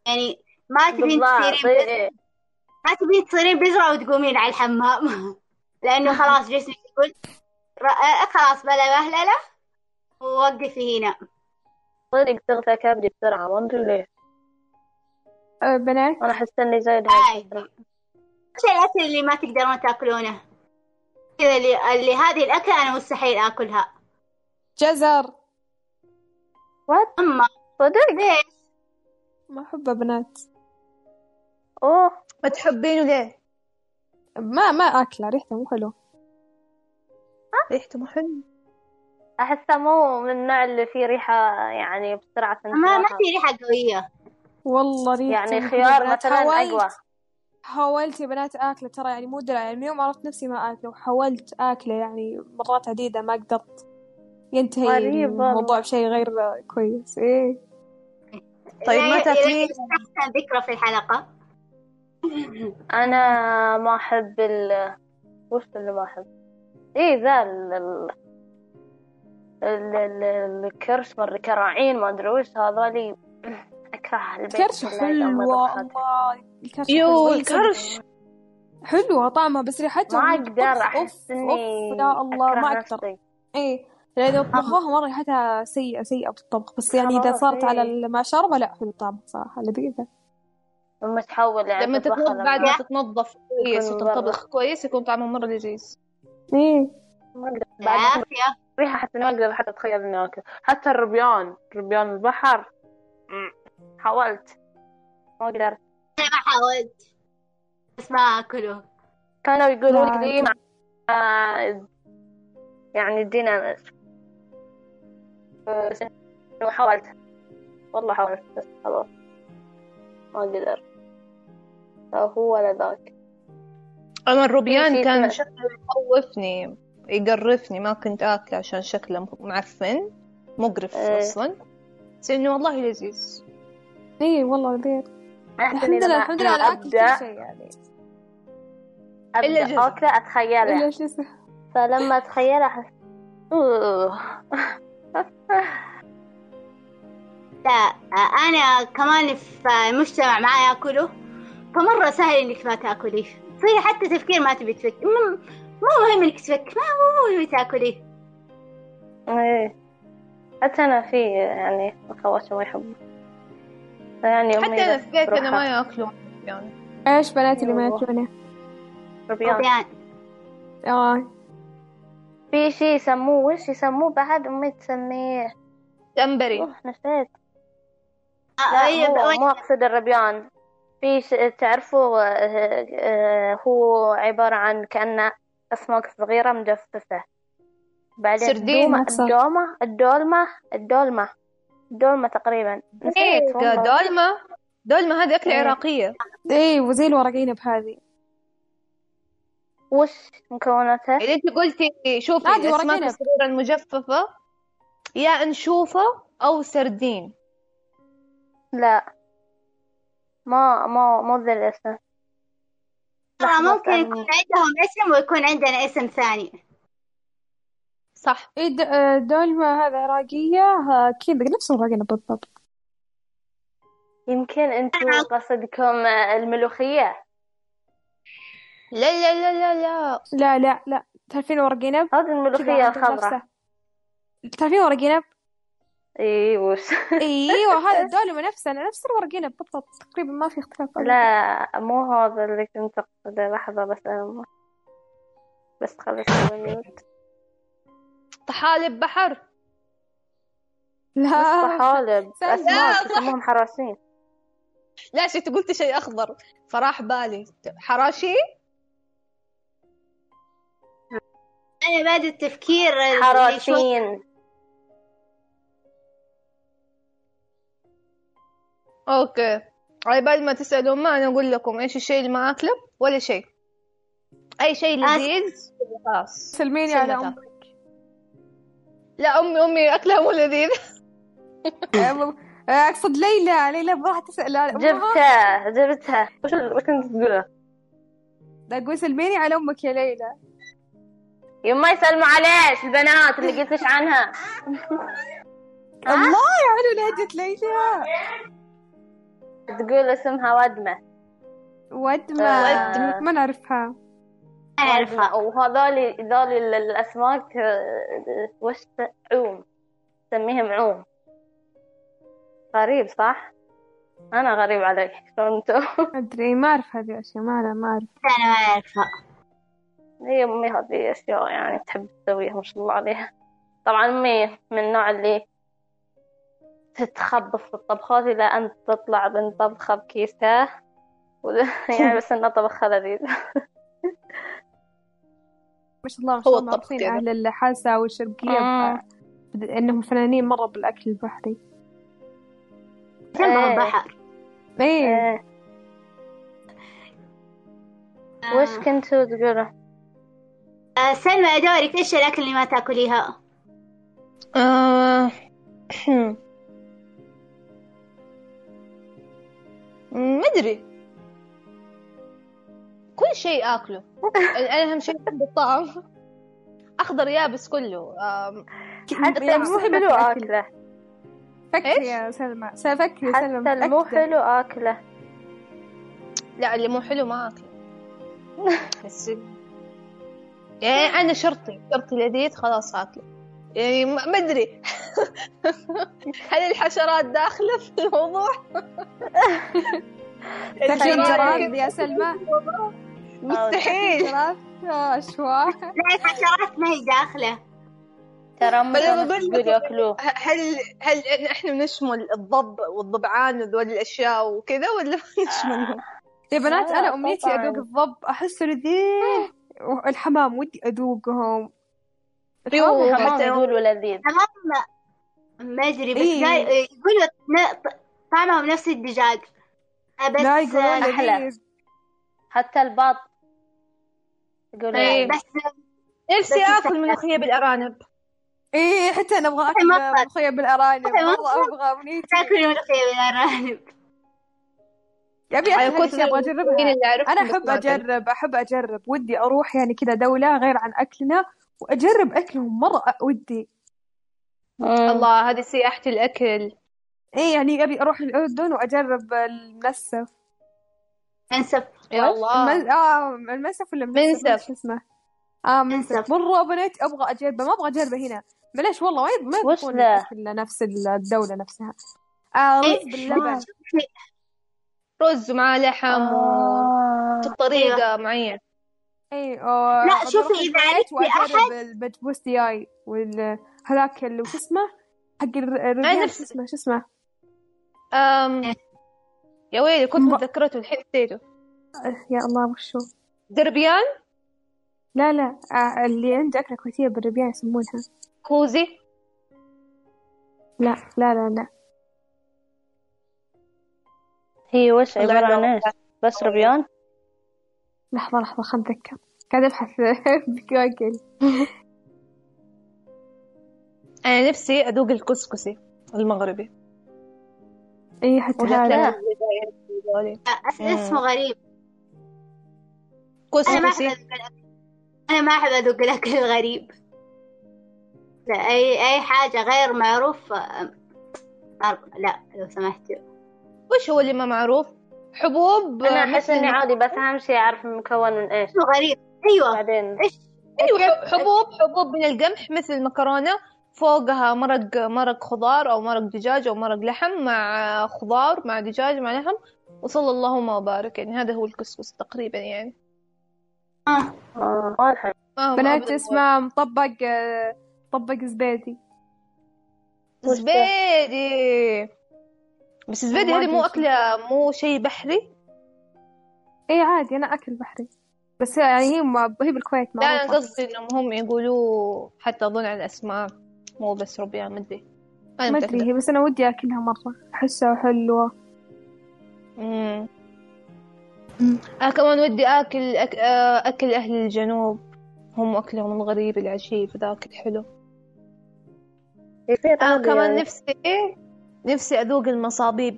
يعني ما تبين تصيرين إيه. ما تبين تصيرين بذرة وتقومين على الحمام. لأنه خلاص جسمك يقول ر- خلاص بلا بهللة ووقفي هنا. صدق تغثى كبدي بسرعة ما أدري ليه أه، بنات. أنا أحس إني زايد عادي إيش الأكل اللي ما تقدرون تأكلونه. كذا اللي, اللي هذه الأكلة أنا مستحيل آكلها. جزر. أما صدق؟ ليش؟ ما أحبه بنات أوه. ما تحبينه ليه؟ ما ما أكلة ريحته مو حلو ريحته مو حلو أحسه مو من النوع اللي فيه ريحة يعني بسرعة ما ما في ريحة قوية. والله ريحته يعني خيار. مثلا حاولت أقوى. حاولت يا بنات آكلة ترى يعني مو دلع يعني من يوم عرفت نفسي ما آكلة وحاولت آكلة يعني مرات عديدة ما قدرت. ينتهي غريب الموضوع. بشيء غير كويس إيه. طيب ما تاكلين لا يستحسن ذكرى في الحلقة؟ أنا ما أحب ال وش اللي ما أحب إيه ذا ال ال ال- ال- الكرش مر كراعين ما أدري وش هذولي أكره البيت الكرش ما حلوة. الله الكرش يو. الكرش حلوة طعمها بس ريحتها ما أوف إني أوف يا الله ما أقدر نفسي إيه لأن طبخوها مرة ريحتها سيئة سيئة بالطبخ بس يعني إذا خلاص، صارت على إيه. المشاربة لا حلو طعمها صراحة لذيذة لما تحول يعني لما تتنظف بعد ما تتنظف كويس وتنطبخ كويس يكون طعمه مرة لذيذ. العافية. ريحة حتى ما أقدر حتى أتخيل إني آكل. حتى الربيان. ربيان البحر. حاولت. ما قدرت. أنا ما حاولت. بس ما أكله. كانوا يقولوا لي مع آه، يعني ادينا إنه حاولت. والله حاولت بس خلاص. ما قدر هو ولا ذاك. أنا الروبيان كان شكله يخوفني يقرفني ما كنت آكله عشان شكله معفن مقرف إيه. أصلا. بس إنه والله لذيذ. إي والله لذيذ. الحمد لله الحمد لله آكل كل شيء يعني. إلا أبدأ جزء. أكله أتخيله. إلا شو اسمه فلما أتخيله أحس. لا أنا كمان في مجتمع ما ياكله فمرة سهل إنك ما تأكليه. تصير حتى تفكير ما تبي تفكر مو مو مهم إنك تفكر ما مو مهم تأكليه. إيه. حتى أنا في يعني أخواتي ما يحبوا يعني حتى أنا بس في بيتنا تروح ما ياكلوا يعني إيش بنات اللي ما والله. يأكلونه؟ ربيان آه. في شي يسموه وش يسموه بعد؟ أمي تسميه. تنبري أوه نسيت. آه، لا أي- مو أقصد الربيان في. تعرفوا آه، هو عبارة عن كأنه أسماك صغيرة مجففة بعدين سردين الدومة. الدومة الدولمة الدولمة الدولمة تقريبا نسيت إيه دولمة دولمة هذه أكلة إيه. عراقية اي وزي الورقين بهذه وش مكوناتها؟ اللي أنت قلتي شوفي عادي الأسماك. الصغيرة المجففة يا أنشوفة أو سردين لا ما ما مو ذا الأسم. ترى لحظة ممكن. يكون عندهم اسم ويكون عندنا اسم ثاني. صح. د- آه، دولمة هذا عراقية ها، كذا نفس الورقين بالضبط. يمكن أنتوا قصدكم الملوخية؟ لا لا لا لا لا. لا لا لا. تعرفين ورق عنب هذه الملوخية الخضراء. تعرفين ورق عنب اي وش إيوه هذا الدولمة نفسه نفس الورق عنب بالضبط. تقريبا ما في اختلاف لا مو هذا اللي كنت أقصده. لحظة بس أنا بس خلص ميوت. طحالب بحر. مش لا طحالب. لا، أسماك يسموهم حراسين. لا شفت قلت شيء أخضر. فراح بالي. حراشي؟ أنا بعد التفكير اللي أوكي. على بعد ما تسألوا ما أنا أقول لكم إيش الشيء اللي ما اكله ولا شيء. أي شيء لذيذ؟ خلاص. سلميني على أمك. لا أمي أمي أكلها مو لذيذ. أه، أقصد ليلى. ليلى ما راح تسأل. جبتها جبتها. وش وش كنت تقولها؟ أقول سلميني على أمك يا ليلى. يما يسلم عليش البنات اللي قلت عنها. الله يا علو لهجة ليلى. تقول اسمها ودمة. ودمة. ودمة. ما نعرفها. أعرفها. وهذولي ذولي ال- الأسماك آه، وش عوم. سميهم عوم. غريب صح؟ أنا غريب عليك. شلون؟ أدري ما أعرف هذه الأشياء. ما أنا ما أعرف. أنا ما أعرفها. هي أمي هذه أشياء يعني تحب تسويها ما شاء الله عليها. طبعا أمي من النوع اللي تتخبص في الطبخات إلى أن تطلع من طبخة بكيسها ولا- يعني بس إنه طبخها لذيذ. ما شاء الله ما هو شاء الله. الطبخ معروفين كذا. أهل الحاسة والشرقية. إنهم فنانين مرة بالأكل البحري. إيه. البحر إيه. إيه. وش كنتوا تقولوا؟ آه، سلمى يا دورك. إيش الأكل اللي ما تأكليها؟ مدري كل شيء آكله. أنا أهم شيء أحب الطعم. أخضر يابس كله. حتى مو حلو آكله. فكري يا سلمى. سأفكري سلمى. حتى المو حلو آكله. لا اللي مو حلو ما آكله. بس يعني أنا شرطي. شرطي لذيذ خلاص آكله. يعني ما أدري. هل الحشرات داخلة في الموضوع؟ تاكلين الحشرات جراد يا سلمى. مستحيل. لا الحشرات ما هي داخلة. ترى بقول ياكلوه. هل هل إحنا بنشمل الضب والضبعان وذول الأشياء وكذا ولا ما نشملهم؟ يا بنات أمنيتي طبعاً. أذوق الضب. أحسه لذيذ والحمام ودي أذوقهم. أيوه، الحمام حتى- يقولوا لذيذ. تمام ما أدري بس إيه. لا يقولوا طعمهم نفس الدجاج آه، بس لا يقولون أحلى. لذيذ حتى البط يقولوا إيه. بس نفسي اكل ملوخيه بالأرانب إيه حتى أنا أبغى أكل مصر. ملوخية بالأرانب حتى مرة مصر. أبغى أمنيتي تاكل المسلمين أجربها اللي أعرفهم أنا بس أحب ما أكل. أجرب أحب أجرب ودي أروح يعني كذا دولة غير عن أكلنا وأجرب أكلهم مرة ودي مم. الله هذه سياحة الأكل. إيه يعني أبي أروح الأردن وأجرب المنسف. انسف يا الله. آه المنسف ولا منسف منسف. شو اسمه؟ آه منسف. منسف. مرة بنيت أبغى أجربه. ما أبغى أجربه هنا. معليش والله ما ما ذا؟ الأكل نفس الدولة نفسها. آه رز إيه، باللبن. رز مع لحم آه. وبطريقة معينة. اي أو لا، شوفي البيت عرفتي وأجرب البجبوس دياي وال هذاك اللي وش اسمه؟ حق الر- الرجال شو اسمه؟ شو اسمه؟ أم... يا ويلي كنت متذكرته الحين نسيته. يا الله وشو دربيان؟ لا لا آه اللي عنده أكلة كويتية بالربيان يسمونها. كوزي؟ لا لا لا لا. هي وش عبارة عن إيش؟ بس ربيان؟ لحظة لحظة خلنا نتذكر. قاعد أبحث بجوجل أنا نفسي أذوق الكسكسي المغربي. إي حتى هذا. أسمه غريب. ما كسكسي. أنا ما أحب أذوق الأكل الغريب. لا أي أي حاجة غير معروف أر- لا لو سمحت. وش هو اللي ما معروف؟ حبوب أنا أحس إني عادي بس أهم شيء أعرف المكون من إيش. غريب. أيوة. بعدين. أيوه حبوب حبوب من القمح مثل المكرونة. فوقها مرق مرق خضار أو مرق دجاج أو مرق لحم مع خضار مع دجاج مع لحم وصلى اللهم وبارك يعني هذا هو الكسكس تقريبا يعني. آه. آه، ما بنات أبداً. اسمه مطبق مطبق زبيدي زبيدي بس زبيدي ما هذه مو. أكلة مو شيء بحري؟ اي عادي أنا أكل بحري. بس يعني هي ما هي بالكويت لا أنا قصدي إنهم هم يقولوا حتى أظن على الأسماء. مو بس ربيان مدري أنا ما أدري هي بس أنا ودي أكلها مرة. أحسها حلوة. مم. أنا كمان ودي آكل أك... آه، أكل أهل الجنوب. هم أكلهم الغريب العجيب ذاك الحلو. أنا عادي كمان يعني. نفسي نفسي أذوق المصابيب.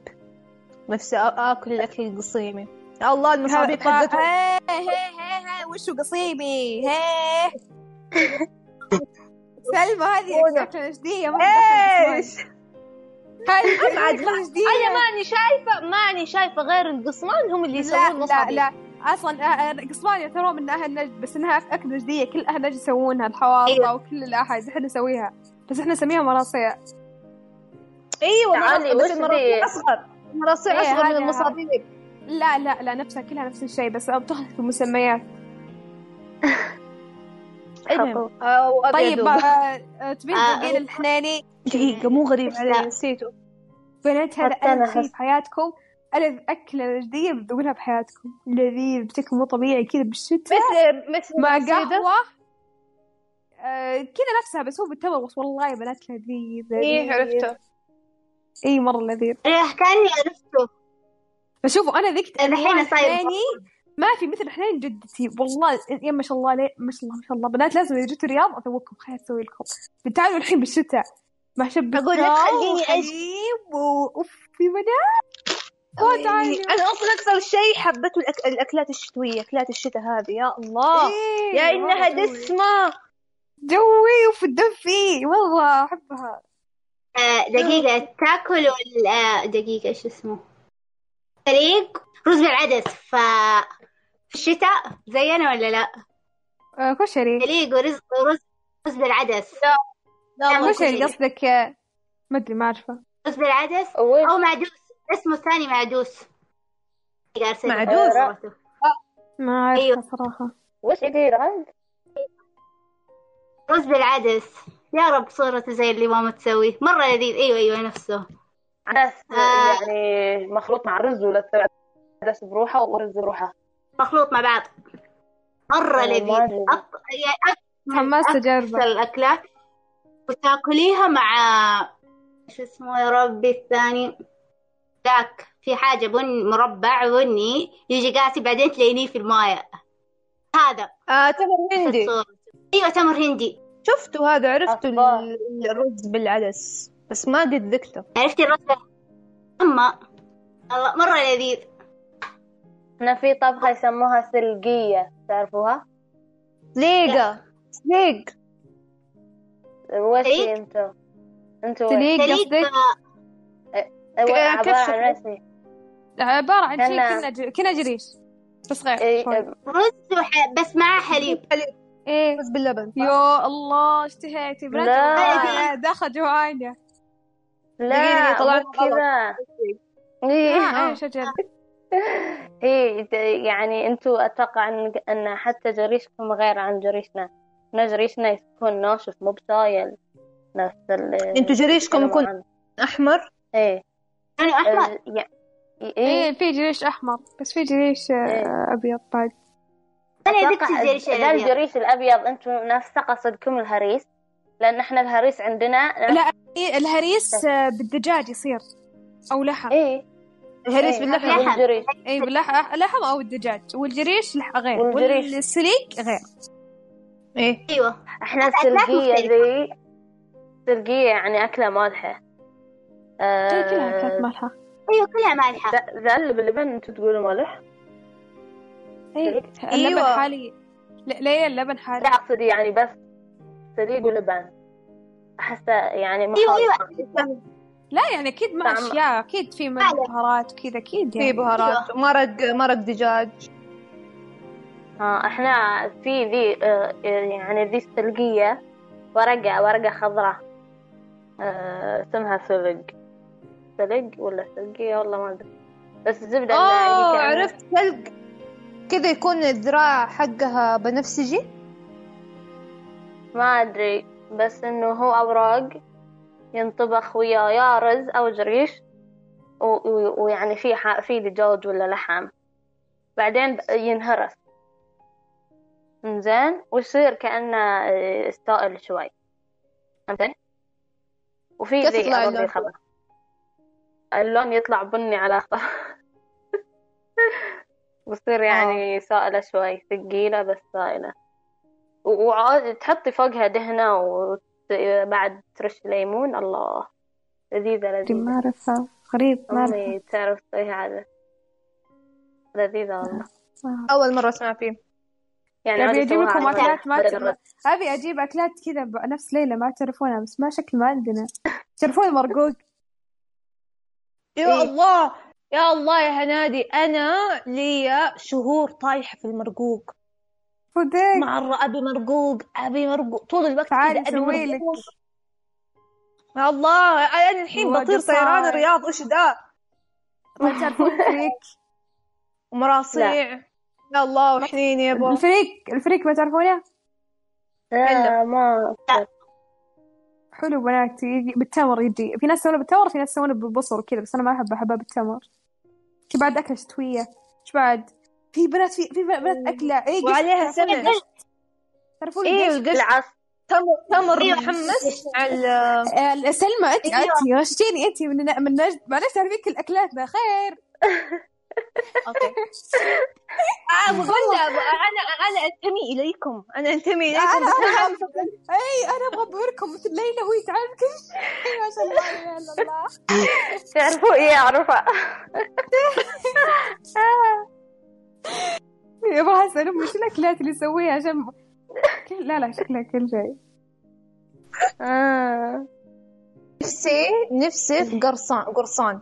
نفسي آكل الأكل القصيمي الله المصابيب حقتهم هي هي هي وشو قصيمي؟ هي سلمى هذه أكلة جدية ما إيش؟ هذه عاد أكلة أنا ماني شايفة ماني شايفة غير القصمان هم اللي لا يسوون لا مصابيب لا. أصلا آه، آه، قصبان يعتبرون من أهل نجد بس إنها اكله جديه كل أهل نجد يسوونها الحواضره أيوة. وكل الاحد إحنا نسويها. بس إحنا نسميها مراصيع أيوه تعالي، مرة- بس المراصيع؟ أصغر. المراصيع إيه، أصغر من المصابيب لا لا لا نفسها كلها نفس الشيء بس بتختلف في المسميات. المهم آه، طيب. آه، آه، تبين آه، تذوقين الحناني. دقيقة مو غريب علي. نسيته. بنات هذا أنا ألذ شيء أحس- في حياتكم. ألذ أكلة جدية بتذوقونها بحياتكم. لذيذ بشكل مو طبيعي كذا بالشتاء. مثل مثل مع. قهوة. آه، كذا نفسها بس هو بالتمر. بس والله يا بنات لذيذ لذيذ. عرفته. اي مرة لذيذ. إيه، كأني عرفته. بس شوفوا أنا ذقت الحين صاير ما في مثل حنين جدتي. والله يا ما شاء الله ليه ما شاء الله ما شاء الله. بنات لازم إذا جيتوا الرياض اذوقكم خير أسوي لكم. تعالوا الحين بالشتاء. مع شبة أقول لك خليني وحليب وأوف في بنات. أنا أصلا أكثر شيء حبيته الأك... الأكلات الشتوية أكلات الشتاء هذه يا الله. إيه، يا إنها. دسمة. جوي وفي الدم فيه والله أحبها. آه، دقيقة تاكل ولا دقيقة شو اسمه؟ فريق رز بالعدس ف الشتاء زينا ولا لا؟ آه، كشري. فريق ورز ورز رز بالعدس. لا والله كشري. قصدك ما أدري ما أعرفه. رز بالعدس؟ أو معدوس. اسمه الثاني معدوس. لك معدوس؟ ما أعرفه أيوه. صراحة. وش يدير عاد رز بالعدس. يا رب صورته زي اللي ماما تسويه. مرة لذيذ. أيوة أيوة نفسه. عدس آه. يعني مخلوط مع رز ولا عدس بروحة ورز بروحة. مخلوط مع بعض. مرة لذيذ. أط... يعني أكثر تجربة الأكلات وتاكليها مع شو اسمه يا ربي الثاني. ذاك في حاجة بن مربع بني يجي قاسي بعدين تلاقيه في الماية. هذا. آه تمر هندي. أيوة تمر هندي. شفته هذا؟ عرفته الرز بالعدس. بس ما قد ذقته. عرفتي الرسمة أما الله مرة لذيذ. هنا في طبخة يسموها سلقية تعرفوها؟ سليقة. سليق. وش؟ أنتو؟ أنتو سليق سليق قصدك؟ عبارة كيف؟ عن؟ رسمي عبارة عن شيء كنا- جريش. بس غير إيه،. رز. بس معاه حليب. إيه. رز باللبن. يا الله اشتهيتي بنات لا. آه، داخل جوعانة. لا دقيقة، طلعت كذا. إيه. آه، ت- يعني انتو أتوقع ان أن حتى جريشكم غير عن جريشنا. إحنا جريشنا يكون ناشف مو بسايل نفس ال أنتوا جريشكم يكون. أحمر؟ إيه. يعني أحمر؟ ال- يع- إيه. إيه في جريش أحمر بس في جريش آه، إيه. أبيض بعد أنا ذقت أتوقع الجريش ذا الأبيض. الجريش الأبيض انتو نفسه قصدكم الهريس. لأن إحنا الهريس عندنا لا إيه، الهريس آه، بالدجاج يصير أو لحم. إيه. الهريس إيه، باللحم لحم. والجريش. اي باللحم لحم أو الدجاج. والجريش لح- غير. والجريش. والسليك غير. إيه. أيوة. إحنا مختلفة. ذي السلقية يعني أكلة مالحة. هي كلها آه، كانت مالحة. أيوة كلها مالحة. ذا اللي باللبن انتو تقولوا مالح؟ اي أيوة. اللبن حالي. لا ليه اللبن لا حالي أقصد يعني بس سليق ولبن. أحسه يعني أيوة مخالطة أيوة لا يعني أكيد ما طعم. أشياء أكيد في. بهارات وكذا أكيد في يعني بهارات مرق مرق دجاج. ها إحنا في ذي آه، يعني ذي السلقية ورقة ورقة خضراء. آه، اسمها سلق. سلق ولا سلقية؟ والله ما أدري. بس الزبدة اوه كأنها- عرفت. سلق كذا يكون الذراع حقها بنفسجي؟ ما أدري. بس إنه هو أوراق. ينطبخ ويا يا رز أو جريش ويعني في في دجاج ولا لحم. بعدين ينهرس. إنزين ويصير كأنه آه، استائل شوي. فهمتني؟ وفي ذي اللون؟ اللون يطلع بني على أخضر وتصير يعني سائلة شوي ثقيلة بس سائلة. وعاد تحطي فوقها دهنة وبعد ترش ليمون. الله. لذيذة لذيذة. ما أعرفها. غريب ما أعرفها. أمي تعرف تسويها هذا. لذيذة والله. آه. أول مرة أسمع فيه. يعني أجيب يسووها لكم على أكلات ما. أبي أجيب أكلات كذا نفس ليلى ما تعرفونها بس ما شكل ما عندنا. تعرفون مرقوق؟ يا إيه. الله! يا الله يا هنادي. أنا لي شهور طايحة في المرقوق. فوديك مرة أبي مرقوق أبي مرقوق. طول الوقت تعالي أسوي لك. مرقوق. يا الله أنا الحين بطير. طيران الرياض. ذا ما تعرفون الفريك؟ ومراصيع. يا الله وحنين يا بو الفريك الفريك ما تعرفونه؟ لا ما حلو بنات يجي بالتمر يجي. في ناس يسوونه بالتمر في ناس يسوونه بالبصل وكذا بس أنا ما أحب أحبها بالتمر. بعد؟ أكلة شتوية. إيش بعد؟ في بنات في في بنات أكلة. إيه قشط. وعليها سمن. القشط؟ تعرفون إيه القشط؟ القشط العص تمر تمر أيوة. محمس آه، سلمى انت أيوة. انت غشتيني انت من من نجد معلش تعرفين كل اكلاتنا خير. أوكي. آه والله أنا أنا أنتمي إليكم. أنا أنتمي إليكم. أنا أنا أبغى- أي أنا أبغى ابهركم مثل ليلى وهي تعرف كل شيء ما شاء الله الله. تعرفوا إيه أعرفها. أبغى اسال أمي شو الأكلات اللي يسويها عشان لا لا شكلها كل شيء. آه. نفسي نفسي في قرصان قرصان.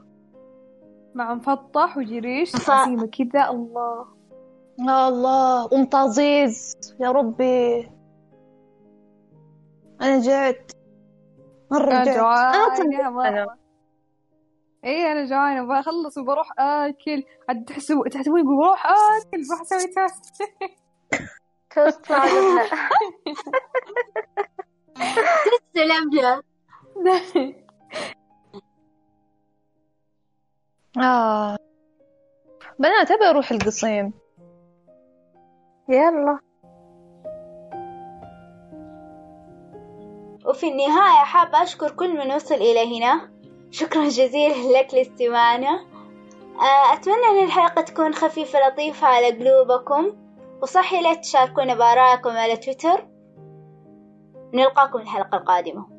مع مفطح وجريش عزيمة كذا. الله. يا الله ومطازيز يا ربي. أنا جعت مرة أنا جعت. جوعانة أنا مرة. اي أنا جوعانة بخلص وبروح آكل. عاد تحسبوا تحسبوني بروح آكل بروح أسوي توست توست تسلم آه. بنات أبي أروح القصيم. يلا. وفي النهاية حابة أشكر كل من وصل إلى هنا. شكرا جزيلا لك لاستماعنا. آه، أتمنى أن الحلقة تكون خفيفة لطيفة على قلوبكم وصحي لا تشاركونا بآرائكم على تويتر. نلقاكم الحلقة القادمة.